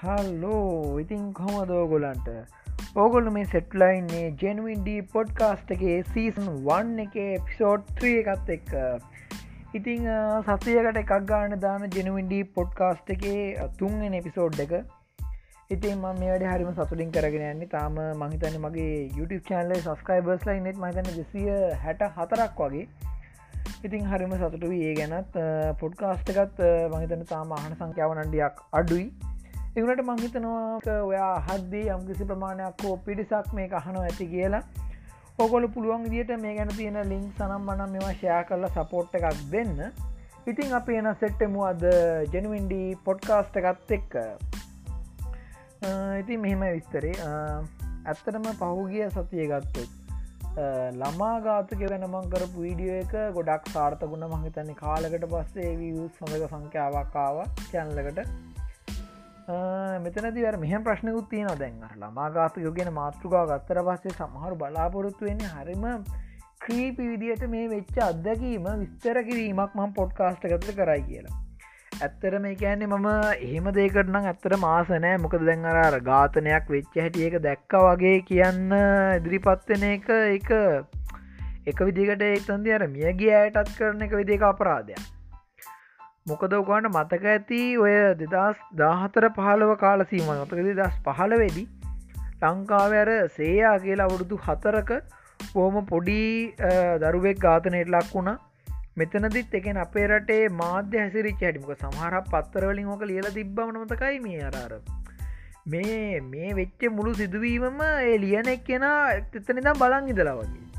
Hello ඉතින් කොමදෝගොලන්ට ඕගොල්ල මේ සෙට්ලයින්නේ ජෙනුවන්ඩී පොඩ්කාස්ටගේ season වන්න එක පිසෝඩ් ත්‍රිය එකත් එක් ඉතිං සසයකට එකක් ගාන දාන ජෙනුවන්ඩී පොඩ්කාස්ට එකේ තුන්ගෙන එපිසෝඩ් එක. ඉතින් ම මේට හරිම සතුලින් කරගෙන යන්නේ. තාම මහිතන මගේ YouTube චනල සස්කයිබර්ස් ලයි නෙත් මතන දෙසිය හැට හතරක් වගේ. ඉතින් හරිම සතුට ඒ ගැනත් පොඩ්කාස්ට එකත් මහිතන තාම අහන සංඛ්‍යාවනන්ඩියක් අඩුයි. එවනට මංහිතනවා ඔයා හද්දී යම්කිසි ප්‍රමාණයක් හෝ පිරිසක් මේ අහනෝ ඇති කියලා. ඔකොල පුළුවන් දිට මේ ගැන තියෙන ලිින්ක් සනම් මනම් මෙවා ෂයා කරලා සපෝට් එකක් දෙන්න. ඉතින් අප එන සෙට්ටමු අද ජැනුවන්ඩි පොඩ්කාස්ට එකත් එක්ක. ඉතින් මෙහෙම විස්තරේ. ඇත්තටම පහුගිය සතිය ගත්තොත් ළමා ගාතක වෙනමං කරපු වීඩියෝ එක ගොඩක් සාර්ථකුණ මහිතන්නේ කාලකට පස්සේ වියස් සඳක සංඛ්‍යාවක්කාව චැන්ලකට මෙතනති මෙහ ප්‍රශ්නකුත් තියන දැන්. ළමාගාත යෝගෙන මාතෘකා ගත්තර පස්සේ සමහරු බලාපොරොත්තු වෙන්නේ හරිම ක්‍රීපි විදියට මේ වෙච්ච අත්දැකීම විස්තර කිරීමක් මම පොඩ්කාස්ට ගත කරයි කියලා. ඇත්තර මේ කියන්නේ මම එහෙම දේකරනම් ඇත්තර මාසනෑ මොකද දැන් අර ඝාතනයක් වෙච්ච හැටිය එක දැක්ක වගේ කියන්න ඉදිරිපත්වෙන එක එක එක විදිකට එතන්දි අර මියගේ අයටත් කරන එක විදික අපරාධයක්. මොකද ඔකාට මතක ඇති ඔය දෙදස් දාහතර පහළව කාල සීම මතකද දස් පහළ වෙදි ලංකාව අර සේයා කියලා අවුරුදු හතරක පෝම පොඩි දරුවෙක් ඝාතනයට ලක් වුණා. මෙතනදිත් එකෙන් අපේ රටේ මාධ්‍ය හැසිරිච හැටිමක සමහරක් පත්තරවලින් ඕක ලියල තිබ්බවන මතකයි මේ අරාර මේ මේ වෙච්ච මුළු සිදුවීමම ඒ ලියන එක් කෙන එතනිදම් බලන් ඉදලා වගේ.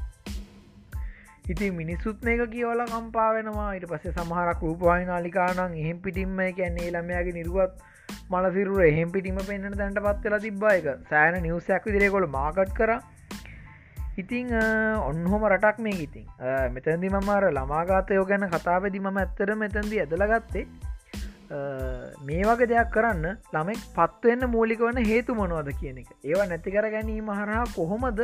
ඉති මිනිස්සුත් මේක කියවල කම්පාවෙනවා ඉට පස්සේ සමහරක් රූපවාහි නාලිකානං එහෙම් පිටිම්ම කැන්නේ ළමයාගේ නිරුවත් මලසිරුර එහෙම් පිටිම පෙන්න්න තැන්ට පත්වෙලා තිබ්බා. එක සෑන නිවසයක් විදිරෙකොළ මාකට් කර. ඉතිං ඔන්නහොම රටක් මේ ඉතින්. මෙතැදි මමර ළමාගාතයෝ ගැන කතාපෙදි මම ඇත්තර මෙතැන්දි ඇදලගත්තේ මේ වගේ දෙයක් කරන්න ළමෙක් පත්වවෙන්න මූලික වන හේතු මොනවද කියන එක. ඒවා නැති කර ගැනීම හරහා කොහොමද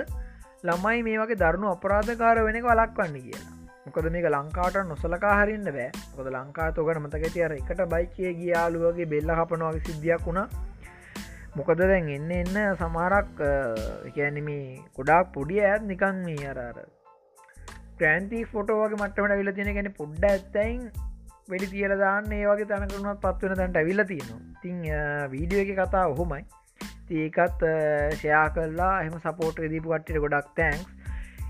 ළමයි මේ වගේ දරුණු අපරාධකාර වෙනක වලක්වන්න කියලා. මොකද මේක ලංකාට නොසලකා හරින්න බෑ. කොද ලංකා තෝකට මතකති අර එකට බයිකය ගියාලුවගේ බෙල්ල හපනවාගේ සිද්ධියක් වුණා. මොකද දැන් එන්න එන්න සමහරක් එකැනම ගොඩාක් පොඩිය ඇත් නිකන් මේ අරර ප්‍රෑන්ති ෆොටෝවගේ මටමට විල තියෙන ගැන පොඩ්ඩ ඇත්තයින් වැඩි තියල දාන්න ඒ වගේ තැනකරුණත් පත්වන තැන්ට ඇවිල්ල තියෙනවා. තිං වීඩියෝ එක කතා ඔහොමයි. ඒකත් ෂයා කරලා එම සපෝට් දීපු කට්ටිට ගොඩක් තැන්ක්ස්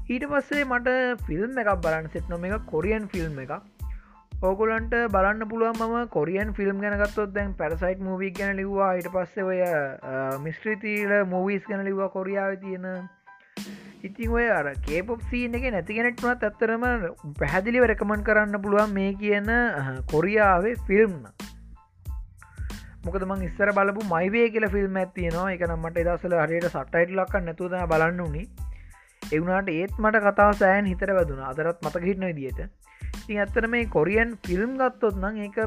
ඊට පස්සේ මට ෆිල්ම් එකක් බලන්න සෙට් නොම එක කොරියන් ෆිල්ම් එක ඕගුලන්ට බලන්න පුළුවන් ම කොරියන් ෆිල්ම් ගැනගත්තොත් දැන් පැරසයිට් මූවී ගැන ලිවවා. ඊට පස්සේ ඔය මිස්ත්‍රීතීල මූවීස් ගැන ලිවා කොරියාව තියෙන. ඉතින් ඔය අර කේපොප් සීන එක නැතිගෙනෙක්ටුවත් ඇත්තරම පැහැදිලිව රැකමන් කරන්න පුළුවන් මේ කියන කොරියාවේ ෆිල්ම්න මොකද මං ඉස්සර බලපු මයිවේ කියල ෆිල්ම් ඇතියනවා එක නම්මට දසල හරියට සටයිට ලක්ක නැතුද බලන්න වනි එවුණට ඒත් මට කතාව සෑන් හිතර වැදුන. අදරත් මතක හිටන විදිට ඉතින් ඇත්තර මේ කොරියන් ෆිල්ම් ගත්තොත් නම් ඒක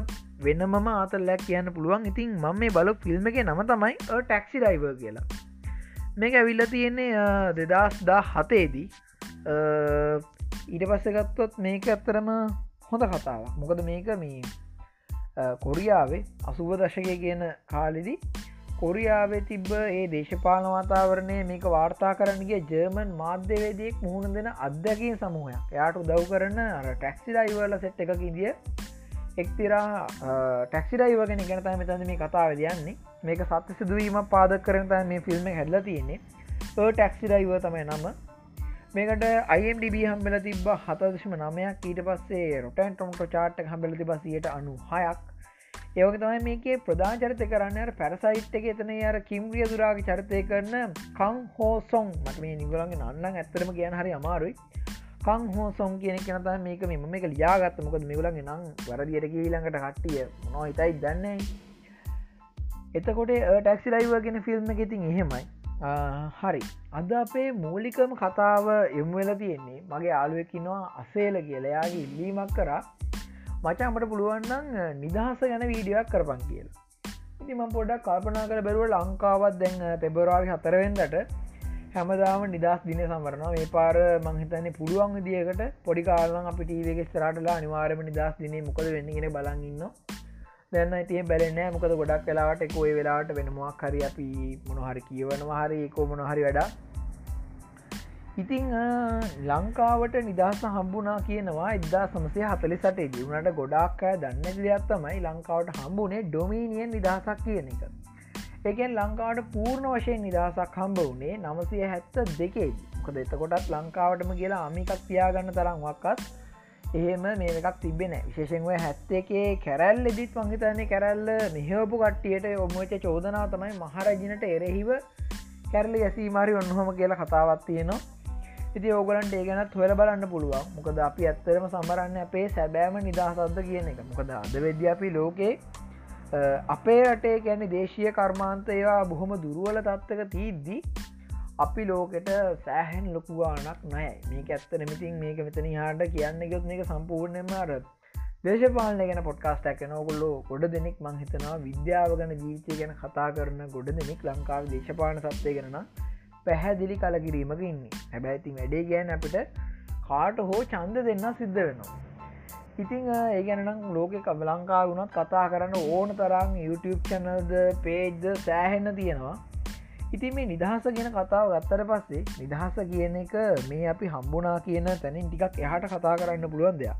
වෙනමම ආතල්ලැක් කියන්න පුළුවන්. ඉතින් මම මේ බල ෆිල්ම් එක නම තමයි ටැක්සි ඩයිව කියලා. මේක ඇවිල්ල තියෙන්නේ දෙදස් දා හතේදී ඊට පස්ස ගත්තොත් මේක ඇත්තරම හොඳ කතාවක්. මොකද මේක මේ කොරියාවේ අසුව දශකය කියන කාලෙදි කොරියාවේ තිබ්බ ඒ දේශපාල වතාවරණය මේක වාර්තා කරන්නගේ ජර්මන් මාධ්‍යවේදයෙක් මුහුණ දෙන අධ්‍යකින් සමූහයක්. යාට උදව් කරන අර ටැක්සි ඩයිවල සෙට් එකක දිය එක්තිරා ටැක්සිඩයිවගෙන ගැනතම මෙතන මේ කතාව දයන්නේ මේක සත්‍ය සිදුවීම පාද කරනත මේ ෆිල්ම් හැල්ල තියෙන්නේ. ටැක්සිඩයිව තමයි නම. මේකට අයිම්ඩබ හම්බල තිබ හතදශම නමයක් ඊට පස්සේ රොටන් ටොම්ට චාට් හම්බල තිබ සියට අනු හයක් ඒවක තමයි මේකේ ප්‍රධාන චරිත කරන්න පැරසයිට් එක එතන අර කිම්රිය දුරාගේ චරිතය කරන කං හෝසොන් මට මේ නිගලන්ගේ නන්න ඇත්තරම කියන හරි අමාරුයි. කං හෝසොන් කියන කෙනත මේක මෙම මේක ලියාගත්ත. මොකද මෙගලන්ගේ නං වරදියට ඊළඟට කට්ටිය නො හිතයි දන්නේ එතකොට ටක්සි ලයිවගෙන ෆිල්ම් එක ඉතින් එහෙමයි. හරි. අද අපේ මූලිකම කතාව එම්වෙල තියෙන්නේ මගේ ආලුවකිනවා අසේල කියලයාගේ ඉල්ලීමක් කරා මචාමට පුළුවන්නම් නිදහස ගැන වීඩියක් කරපන් කියලා. ඉතිම පොඩක් කල්පනා කළ බැරුව ලංකාවත් දැන් පෙබරවාරි හතරවෙන්දට හැමදාම නිදස් දින සම්වරනවා මේ පාර මංහිතන්නේ පුළුවන් විදිියකට පොඩි කාලන් අපි ටීවක ස්තරටලා අනිවාරම නිදස් දිනේ මොකද වෙන්නගෙන බලගන්න දැන්න තිය බැලනෑ මොකද ගොඩක් වෙලාට එකෝයි වෙලාට වෙනමක් හරි අපි මොනහරි කියවනවා හරි එකෝ මොනහරි වැඩා ඉතිං ලංකාවට නිදහස හම්බුනා කියනවා එදදා සමසය හතලි සටේ දිවුණට ගොඩක් අය දන්න දෙයක් තමයි ලංකාවට හම්බුනේ ඩොමීනියන් නිදහසක් කියන එක. එකෙන් ලංකාවට පූර්ණ වශයෙන් නිදහසක් හම්බ වනේ නමසය හැත්ත දෙකේදී කොද එතකොටත් ලංකාවටම කියලා අමිකක් තියාගන්න තරම්වක්කත් එහෙම මේ එකක් තිබෙන විශේෂෙන්ව හැත්ත එකේ කැරැල් එදිත් වංහිතන්නේ කැරැල්ල මෙහපු කට්ටියට ඔමච චෝදනා තමයි මහරජනට එරෙහිව කැරලි ඇසීමාරි ඔන්නහොම කියලා කතාවත් තියෙනවා. ඉති ඕගලන්ට ඒ ගැනත් හොල බලන්න පුළුවන්. මොකද අපි ඇත්තරම සමරන්න අපේ සැබෑම නිදහසද්ද කියන එක. මොකද අද වෙද්‍ය අපි ලෝකේ අපේ රටේ ගැන දේශය කර්මාන්තයවා බොහොම දුරුවල තත්වක තිීද්දී අපි ලෝකෙට සෑහැන් ලොකුවානක් නෑ මේක ඇත්ත නමිතින් මේක මෙතන හාට කියන්න ගොත් මේක සම්පූර්ණයම අර දේශපාලන ගැන පොට්කාස්ටක් නෝගොල්ලෝ ගොඩ දෙනෙක් මං හිතනවා විද්‍යාව ගන ජීවිතය ගැන කතා කරන ගොඩ දෙනෙක් ලංකාව දේශපාන සත්වය ගැන පැහැදිලි කලකිරීමක ඉන්නේ. හැබැයිතින් වැඩේ ගෑන අපිට කාට හෝ චන්ද දෙන්න සිද්ධ වෙනවා. ඉතිං ඒ ගැනම් ලෝක කබලංකා වුණත් කතා කරන්න ඕන තරම් YouTube චනල්ද පේජ්ද සෑහෙන්න තියෙනවා. ඉතින් මේ නිදහස ගෙන කතාව ගත්තර පස්සේ නිදහස කියන එක මේ අපි හම්බුනා කියන තැනින් ටිකක් එහට කතා කරන්න පුළුවන් දෙයක්.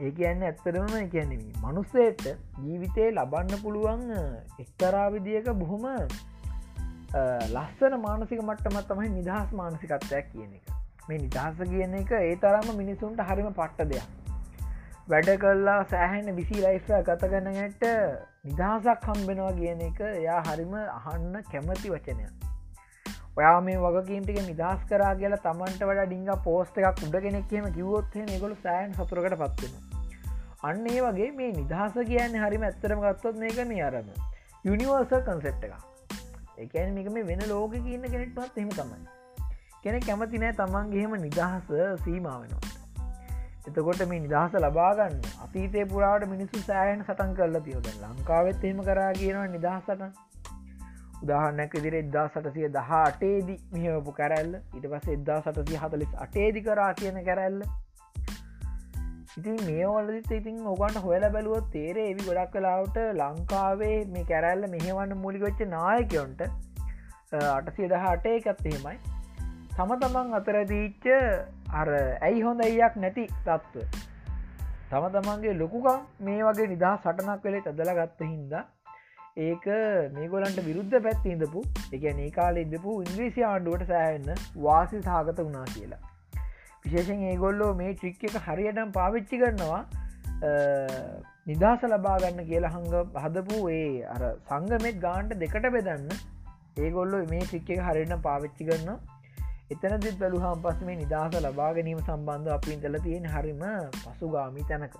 ඒ කියන්න ඇත්තරම කියන්නෙම මනුස්සේට ජීවිතය ලබන්න පුළුවන් එක්තරා විදික බොහොම ලස්සන මානසික මට්ටමත් තමයි නිදහස් මානසිකත්වයක් කියන එක. මේ නිදහස කියන එක ඒ තරම මිනිසුන්ට හරිම පට්ට දෙයක්. වැඩ කල්ලා සෑහෙන විසි ලයිෆ ගතගන්නට නිදහසක් හම්බෙනවා කියන එක එයා හරිම අහන්න කැමති වචනය ඔයා මේ වගකීන්ටික නිදහස් කරා කියලා තමන්ට වඩ ඩිංග පෝස්ට එකක් උඩ කෙනෙක් කියම කිවොත්ේ ගොල සෑන් සතුරකට පත්වෙන අන්න ඒ වගේ මේ නිදහස කියන්න හරිම ඇත්තරම ගත්තොත් මේක මේ අරම යුනිවර්ස කන්සෙප්ට එකක්. එකන මේක මේ වෙන ලෝක කියන්න කෙනෙක්ටත් එම තමයි. කෙනෙ කැමති නෑ තමන්ගේම නිදහස සීමාවෙනවා එතකොට මේ නිදහස ලබාගන්න අතීතය පුරාට මිනිස්සු සෑහන් සටන් කරලා තියෝද ලංකාවෙත් එහෙම කරා කියනවා නිදහසට. උදාහන්නක් විදිර එදදා සටසිය දහ අටේදි මෙහපු කැරැල්ල. ඉට පස එදදා සටසිය හතලිස් අටේදි කරා කියන කැරැල්ල. ඉතින් මේවලදිත් ඉතින් ඔගන්ට හොල බැලුවොත් තේරේ එවි ගොඩක් කලාවට ලංකාවේ මේ කැරැල්ල මෙහවන්න මුලිගොච්ච නායකයොන්ට අටසිය දහටේ එකත්තහෙමයි තම තමන් අතරදීච්ච අර ඇයි හොඳ අයියක් නැති තත්ත්ව? තම තමන්ගේ ලොකුකම් මේ වගේ නිදා සටනක් වෙලේ තදල ගත්ත හින්දා ඒක මේගොලන්ට විරුද්ධ පැත්ති ඉඳපු එක ඒ කාල ඉදපු ඉංග්‍රීසි ආණ්ඩුවට සෑහන්න වාසි සාගත වුණා කියලා. විශේෂෙන් ඒගොල්ලෝ මේ ට්‍රික් එක හරියටම් පාවිච්චි කරනවා නිදහස ලබාගන්න කියලා හඟ හදපු ඒ අර සංගමෙත් ගාන්ට දෙකට බෙදන්න ඒගොල්ලො මේ ට්‍රික් එක හරිනම් පාවිච්චි කරන්න එතනදිත් බැලුහම් පස් මේ නිදහස ලබා ගැනීම සම්බන්ධ අපි ඉඳල තියෙන හරිම පසුගාමි තැනක.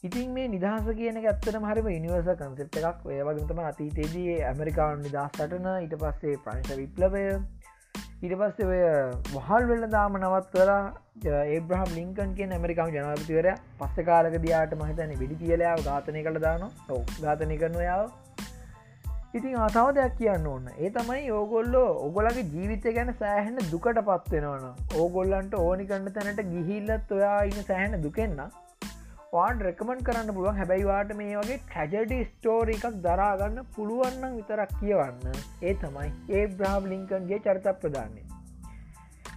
ඉතින් මේ නිදහස කියන ඇත්තන හරිම ඉනිවර්ස කන්සෙප් එකක්. ඔය වගතම අතීතේදී ඇමරිකාන් නිදහස්ටන ඊට පස්සේ ප්‍රංශ විප්ලවය ඊට පස්සේ ඔය වහල් වෙල්ල දාම නවත් කලා ඒබ්‍රහම් ලිංකන් කිය ඇමරිකාම ජනාපතිවරය පස්ස කාලක දයාට මහිතන විඩි කියලාව ඝාතනය කළ දාන ඔව ඝාතනය කරනයාව ඉතින් ආතාව දෙයක් කියන්න ඕන්න ඒ තමයි ඕගොල්ලෝ ඔගොලගේ ජීවිතය ගැන සෑහෙන දුකට පත්වෙනවන ඕගොල්ලන්ට ඕනි කන්න තැනට ගිහිල්ලත් ඔයා ඉන්න සෑහෙන දුකෙන්න්න වාන් රෙකමන් කරන්න පුළුවන්. හැබැයිවාට මේ වගේ ට්‍රජඩි ස්ටෝර එකක් දරාගන්න පුළුවන්නම් විතරක් කියවන්න. ඒ තමයි ඒ බ්‍රහම් ලිංකන්ගේ චරිත ප්‍රධානය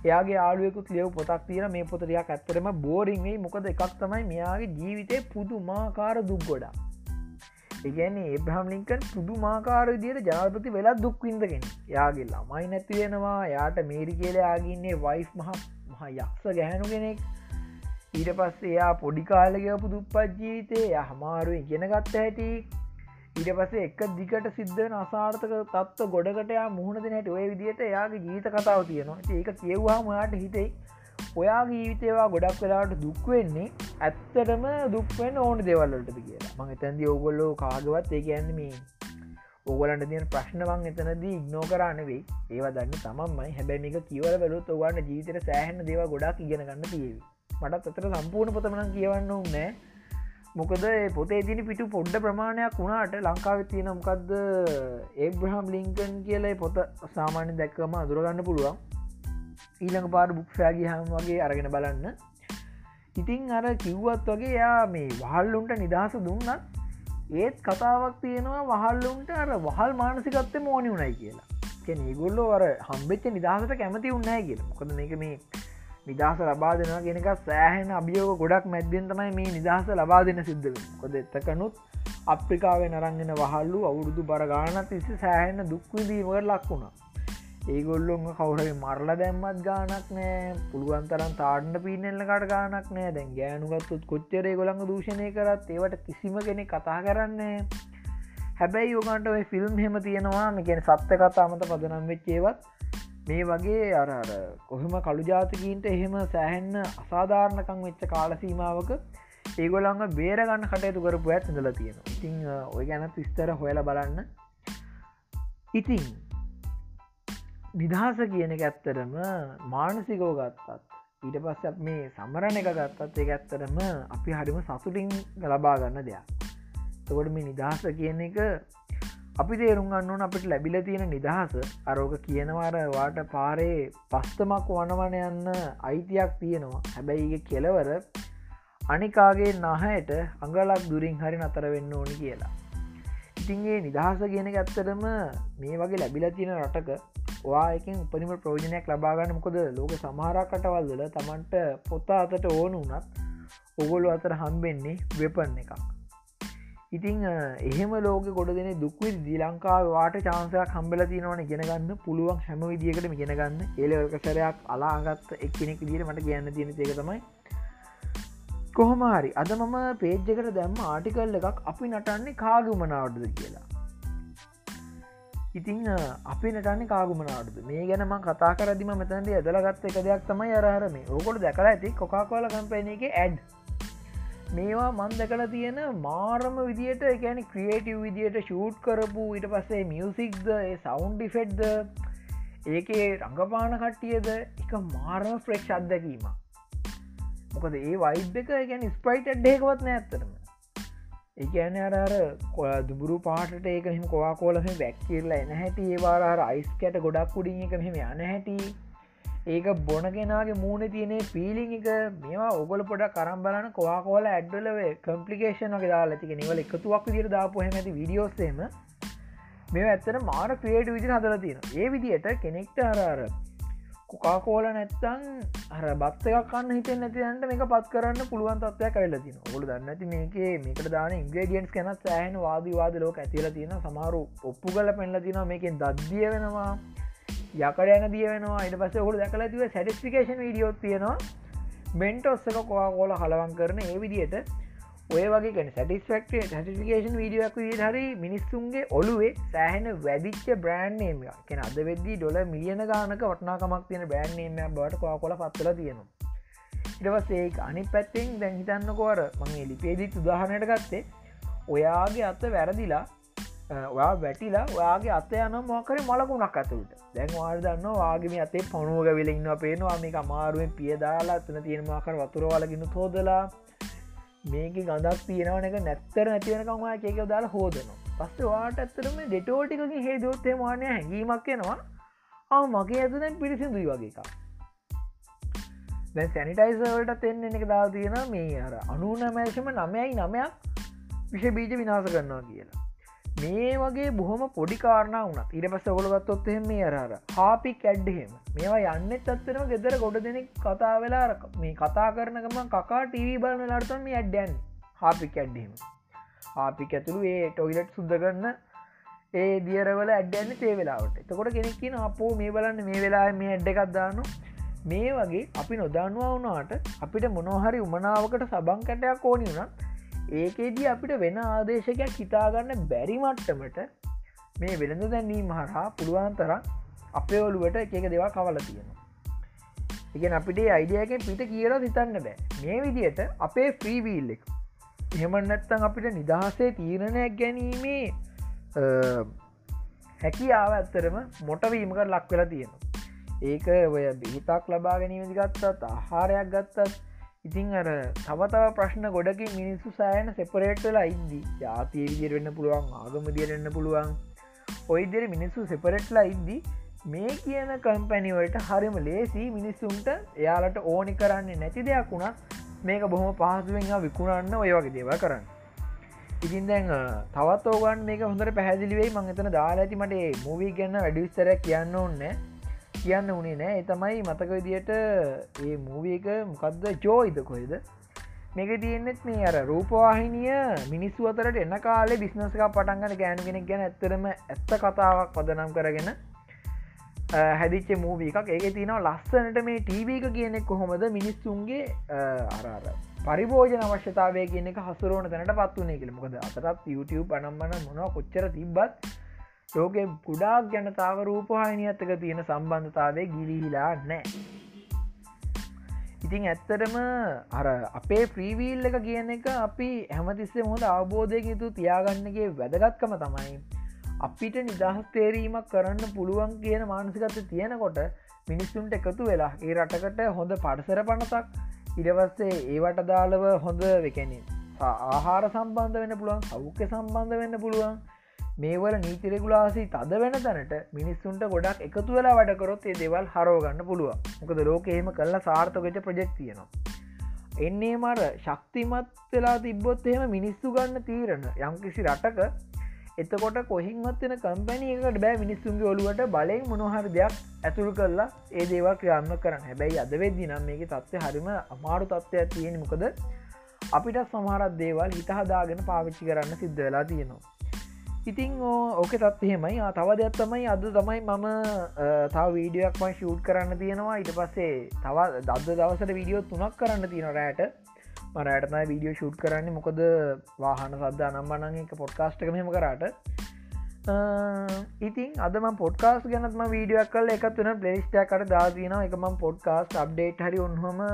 එයාගේ ආලුවෙකුත් ලියව පොතක් තියෙන මේ පොතරයක් ඇත්තරම බෝරිංගේ මොකද එකක් තමයි මෙයාගේ ජීවිතය පුදු මාකාර දුක් ගොඩා ඒගැන්නේ ඒබ්‍රහම් ලිංකන් පුදු මාකාර විදියට ජනපති වෙලා දුක්වින්දගෙන යාගේ ළමයි නැතිවෙනවා යාට මේරි කියලයාගන්නේ වයිස් මහ මහ යක්ෂ ගැහැනු කෙනෙක්. ඊට පස්සේ එයා පොඩි කාලගපු දුප්පත් ජීවිතේ හමාරුව ඉගෙන ගත්ත හැටි. ඊට පසේ එක දිගට සිද්ධන අසාර්ථක තත්ව ගොඩකටයා මුහුණ දෙනට ඔය විදිහට එයාගේ ජීත කතාව තියෙනවා. ඒක කියවවා මයාට හිතේ ඔයා ජීවිතේවා ගොඩක් වෙලාට දුක්වෙන්නේ ඇත්තටම දුක්වෙන් ඕන දෙවල්ලටද කියලා. මං එතැන්දි ඔගොල්ලෝ කාගවත් ඒ කියන්න මේ ඔගලන්ට තියන ප්‍රශ්නවන් එතනදී ඉක්නෝ කරන්නවෙයි ඒවා දන්න තමන්මයි. හැබැයි එක කියවල බලුත් ඔගන්න ජීවිතර සෑහන දේව ගොඩක් ඉගෙන ගන්න තියවි. මටත් අතර සම්පූර්ණ පොතමන කියවන්න නෑ. මොකද පොතේ තින පිටු පොඩ්ඩ ප්‍රමාණයක් වුණාට ලංකාව තියෙන මොකක්ද ඒබ්‍රහම් ලිංකන් කියලයි පොත සාමාන්‍ය දැක්කම අදුරගන්න පුළුවන්. ඊළඟ පාර බුක්ෂාගි හම් වගේ අරගෙන බලන්න. ඉතිං අර කිව්වත් වගේ යා මේ වහල්ලුන්ට නිදහස දුන්නත් ඒත් කතාවක් තියෙනවා වහල්ලුන්ට අර වහල් මානසිකත්ත මෝනි වුණයි කියලා. කෙන ගොල්ලෝ අර හම්බෙච්ච නිදහසට කැමති උන්නෑ කියලා. කොද මේක මේ නිදහස ලබා දෙෙන ගෙනක සෑහෙන අභියෝක ගොඩක් මැද්දෙන් තමයි මේ නිදහස ලබා දෙන සිද්ධ කොද එත්තකනුත් අප්‍රිකාවේ නරංගෙන වහල්ලු අවුරුදු බරගානත් ඉසි සෑහෙන දුක්විදීමට ලක් වුණා. ඒගොල්ලොන් කවුරගේ මරල දැම්මත් ගානක් නෑ. පුළුවන් තරන් තාඩන පිනෙල්ලකට ගානක් නෑ. දැන් ගෑනුගත්තුත් කොච්චරේ ගොළඟ දූෂණය කරත් ඒවට කිසිම කෙනෙ කතා කරන්නේ හැබැයි යෝගන්ට ඔය ෆිල්ම් හෙම තියෙනවා. මෙකෙන සත්‍ය කතාමත පදනම් වෙච්චේවත් මේ වගේ අරර කොහම කළු ජාතිකීන්ට එහෙම සෑහෙන්න අසාධාරණකං වෙච්ච කාලසීමාවක ඒගොලංග බේරගන්න කටයුතු කරපු ඇත් ඉඳල තියෙන ඉතිං ඔය ගැන විස්තර හොයල බලන්න. ඉතිං නිදහස කියන එක ඇත්තරම මානසිකෝ ගත්තත් ඊට පස්ස මේ සමරණ එක ගත්තත් ඒ ඇත්තරම අපි හරිම සතුටින් ලබා ගන්න දෙයක්. තකොට මේ නිදහස කියන එක අපි තේරුම් ගන්නවන අපිට ලැබිල තියෙන නිදහස. අරෝක කියනවාර වාට පාරේ පස්තමක් වනවන යන්න අයිතියක් තියෙනවා. හැබැයි කෙලවර අනිකාගේ නහයට අඟලක් දුරින් හරි නතර වෙන්න ඕනි කියලා. ඉතින්ගේ නිදහස කියන ඇත්තරම මේ වගේ ලැබිල තියෙන රටක වායකින් උපනිම ප්‍රෝජනයක් ලබාගන්න මොකද ලෝක සමහරකටවල්දල තමන්ට පොත්තා අතට ඕන වනත් ඔගොලු අතර හම්බෙන්නේ වෙපන්න එකක්. ඉතිං එහෙම ලෝක ගොඩ දෙන දුක්වි දී ලංකාව වාට චාන්සයක් හම්බල තිනවන ගෙනගන්න පුළුවන් හැම විදිියකට ගෙනගන්න ඒලකසරයක් අලාගත් එක්කෙනෙක් දිට මට කියන්න තියෙන එක තමයි කොහොමහරි අද මම පේජ්ජකට දැම්ම ආටිකල් එකක් අපි නටන්නේ කාගුමනාවටද කියලා. ඉතිං අපි නටන්නේ කාගුමනාටද? මේ ගැනම කතා කරදිම මෙතැන්ට ඇදලගත්ත එක දෙයක් තමයි අරහරම ඕකොට දැකලා ඇති කොකාකොල කම්පැන එක ඇඩ් මේවා මන් දැකල තියෙන මාරම විදියට ගැන ක්‍රියේටව් විදියට ෂූට් කරපු ඊට පස්සේ මියසික්ද සෞන්් ඩිෆෙට්ද ඒකේ රඟපාන කට්ටියද එක මාරම ෆ්‍රෙක්ෂ් අත්දැකීම මොකද ඒ වයිබ් එක ගැන ස්පයිට ඩේකවත් නෑ ඇත්තරම එකන අර කොල දුබුරු පාට ඒක හිම කොවා කෝලම බැක්කිරලා එන හැටි ඒවාර අයිස් කැට ගොඩක් කුඩින් එක මෙම යන හැටි. ඒක බොනගෙනගේ මූුණ තියනේ පීලිං එක මේවා ඔගොල පොඩ කරම් බලන කොවා කෝල ඇඩ්ඩලවේ කම්පලිකේෂන ගේ දාලා තික. නිවල එකතුවක් විදිර දාපු හැමති විඩියෝස්සේම මේ ඇත්තන මාර ක්‍රේට විදි හදල තියෙන ඒ විදියට කෙනෙක්ට අරාර කොකාකෝල නැත්තං හර බත්තයක් කන්න හිත නැතින්ට මේක පත් කරන්න පුළුවන් තත්වයක් කවෙල තින ඔොලු දන්නති මේක මේකට දාන ඉන්ග්‍රඩියන්ස් කැන සෑහන වාදවාද ලෝක ඇතිල තියෙන සමාරු ඔප්පු කල පෙන්ල තින මේකෙන් දද්දිය වෙනවා යකඩ යන දිය වෙනවා ඉට පස හොඩ දැකල තිව සැටිස්ිකේෂන් වීඩියෝත් තියෙනවා. මෙන්ට ඔස්සක කොවා කෝල හලවන් කරන ඒ විදියට ඔය වගේ සටිස්ෆක්ට සටිකේෂන් වීඩියක් හරි මිනිස්සුන්ගේ ඔලුවේ සෑහන වැදිච්ච බ්‍රෑන්් නේම කෙන අද වෙද්දී ඩොල මිලියන ගානක වටනාකමක් තියෙන බෑන් නේම බට කොල පත්වල තියෙනවා. ඉටවසේ අනි පැත්තෙන් දැන් හිතන්නකොර මගේ ලිපේදිත් උදාහනයට ගත්තේ ඔයාගේ අත්ත වැරදිලා ඔයා වැටිලා ඔයාගේ අත යන මොකර මලකුණක් ඇතුළට. දැන් වාල් දන්න වාගේම අතේ පොනුවග වෙලඉන්න පේනවා මේක අමාරුවෙන් පියදාලා අතන තියෙන මාකර වතුරවාලගෙන තෝදලා මේක ගඳක් තියෙනවන එක නැත්තර නැතිවෙනකමවා ඒක දාලා හෝදනවා. පස්ස වාට ඇත්තරම ඩෙටෝටිකගේ හේදෝත්තේ මානය හැඟීමක් එනවා. ආ මගේ ඇතුනෙන් පිරිසිදුයි වගේ එකක්. දැ සැනිටයිසවලට තෙන්න එක දා තියෙන මේ අර අනුනමෑශම නමයයි නමයක් විෂ බීජ විනාස කරන්නවා කියලා. මේ වගේ බොහොම පොඩි කාරණ වනත් ඉට පස්ස ඔොලගත්තොත් එහෙම මේ අරර හාපි කැඩ්හෙම මේවා යන්න ඇත්තෙනම ගෙදර ගොඩ දෙනෙක් කතා වෙලා මේ කතා කරනකම කකා ටීවී බලන ලර්තම මේ ඇඩ්ඩැන් හාපි කැඩ්ඩීම ආපික ඇතුළු ඒ ටොයිලට් සුද්ද කරන්න ඒ දියරවල ඇඩ්ඩන්න තේ වෙලාවට. එතකොට කෙනෙක් කියන අපෝ මේ බලන්න මේ වෙලා මේ ඇඩ්ඩ එකක්දානු මේ වගේ අපි නොදන්නවා වුණාට අපිට මොනොහරි උමනාවකට සබං කැටයක් ඕනි වුණත් ඒකේදී අපිට වෙන ආදේශකයක් හිතාගන්න බැරි මට්ටමට මේ වෙළඳ දැන්නීම හරහා පුළුවන් තරම් අපේ ඔලුවට එක දෙවා කවල තියෙනවා. ඉගෙන අපිට අයිඩියකෙන් පිට කියල හිතන්න බෑ. මේ විදියට අපේ ෆ්‍රීවීල්ලෙක් එහෙමන්නත්තන් අපිට නිදහසේ තීරණයක් ගැනීමේ හැකියාව ඇත්තරම මොටවීමකට ලක් වෙලා තියෙනවා. ඒක ඔය බිහිතක් ලබා ගැනීමදි ගත්තත් ආහාරයක් ගත්තත් ඉතිං අර තවතව ප්‍රශ්න ගොඩකින් මිනිස්සු සෑන සෙපරේට්ලා ඉද්දි. ජාතිය විදිර වෙන්න පුළුවන් ආගම දිරෙන්න්න පුළුවන්. ඔයිදර මිනිස්සු සෙපරෙට්ලා ඉද්දි මේ කියන කම්පැනිවලට හරිම ලේසි මිනිස්සුන්ට එයාලට ඕනි කරන්නේ නැති දෙයක් වුණා මේක බොහොම පහසුවෙන් විකුණන්න ඔය වගේ දේව කරන්න. ඉතින් දැන් තවත් ඕගන් මේක හොඳට පැහැදිලිවෙයි මං එතන දාලා ඇති මට මූවී ගන්න වැඩිවිස්තර කියන්න ඕන්න කියන්න උනේ නෑ. එතමයි මතක විදියට ඒ මූවක මොකක්ද ජෝයිද කොයිද මේක තියෙන්නෙත් මේ අර රූපවාහිනිය මිනිස්සු අතරට එන්න කාලේ බිස්නස්ක පටන්ගන ගෑනු කෙනෙක් ගැන ඇත්තරම ඇත්ත කතාවක් පදනම් කරගෙන හැදිච්ච මූවී එකක්. ඒක තිනව ලස්සනට මේ ටීවක කියනෙක් කොහොමද මිනිස්සුන්ගේ අරාර පරිභෝජන අවශ්‍යතාවය කියන එක හසුරුවන තැනට පත්වනේ කියල. මොකද අතරත් YouTube අනම්මන මොනව කොච්චර තිබ්බත් ලෝක කුඩාක් ජනතාව රූපහානියත්තක තියෙන සම්බන්ධතාවය ගිලිහිලා නෑ ඉතිං ඇත්තටම අර අපේ ප්‍රීවීල් එක කියන එක අපි හැමතිස්සේ හොඳ අවබෝධයක යුතු තියාගන්නගේ වැදගත්කම තමයි අපිට නිදහස් තේරීමක් කරන්න පුළුවන් කියන මානසිකත තියෙනකොට මිනිස්සුන්ට එකතු වෙලා ඒ රටකට හොඳ පඩසර පනතක් ඉඩවස්සේ ඒවට දාලව හොඳ වෙකැනින් ආහාර සම්බන්ධ වෙන පුළුවන් සෞඛ්‍ය සම්බන්ධ වෙන්න පුළුවන් මේවල නීතිරෙගුලාසි තද වෙන තැනට මිනිස්සුන්ට ගොඩක් එකතු වෙලා වැඩකරොත් ඒ දෙවල් හරෝගන්න පුළුව මොකද ලෝක එහෙම කල්ලා සාර්ථකච ප්‍රජෙක්් තියෙනවා. එන්නේ මර ශක්තිමත් වෙලා තිබ්බොත් එහෙම මිනිස්සු ගන්න තීරණ යම්කිසි රටක එතකොට කොහින්වත්වෙන කම්පැනියකට බෑ මිනිස්සුන්ගේ ඔලුවට බලෙන් මොනොහර දෙයක් ඇතුළු කරලා ඒ දේවා ක්‍රියාත්ම කරන්න. හැබැයි අද වෙද්දි නම් මේක තත්ත්ය හරිම අමාරු තත්ත්වයක් තියෙන මොකද අපිට සමහරත් දේවල් හිතහදාගෙන පාවිච්චි කරන්න සිද්ධ වෙලා තියෙනවා. ඉතිං ඕක තත් එහෙමයි. තව දෙයක් තමයි අද තමයි මම තව වීඩියක්ම ෂූට් කරන්න තියෙනවා. ඊට පස්සේ තව දද දවසට වීඩියෝ තුනක් කරන්න තියෙන රෑට. මරයටම වීඩියෝ ෂූට් කරන්නේ. මොකද වාහන සද්ද අනම්බනං එක පොඩ්කාස්ට් මෙම කරාට. ඉතින් අදම පොඩ්කාස් ගැනත්ම වීඩියක් කල එකත් වන පලේස්ටයකට දාතියන එකම පොඩ්කාස් අප්ඩේට් හරි උන්හොම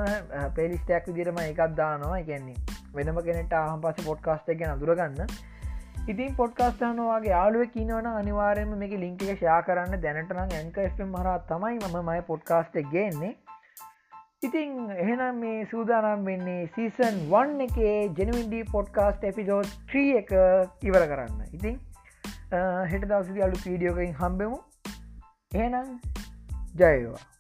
පෙලිස්ටයක් විදිරම එකත් දානවා. එකන්නේ වෙනම කෙනෙට ආහම් පස පොඩ්කාස්ට එක අදුරගන්න ඉතින් පොඩ්කාස්ටානවාගේ යාලුව කියනවන අනිවාරයම මේක ලිංකික ෂයා කරන්න දැනටනම් ඇන්ක එම් මරා තමයි මම මයි පොඩ්කාස්ට ගන්නේ. ඉතිං එහෙනම් මේ සූදානම් වෙන්නේ සීසන් 1 එකේ ජනවින්ඩී පොඩ්කාස්ට එපිසෝඩ් ත්‍රී එක ඉවර කරන්න. ඉතිං හෙට දවසදි අලු පීඩියෝකින් හම්බෙමු. එහෙනම් ජයවා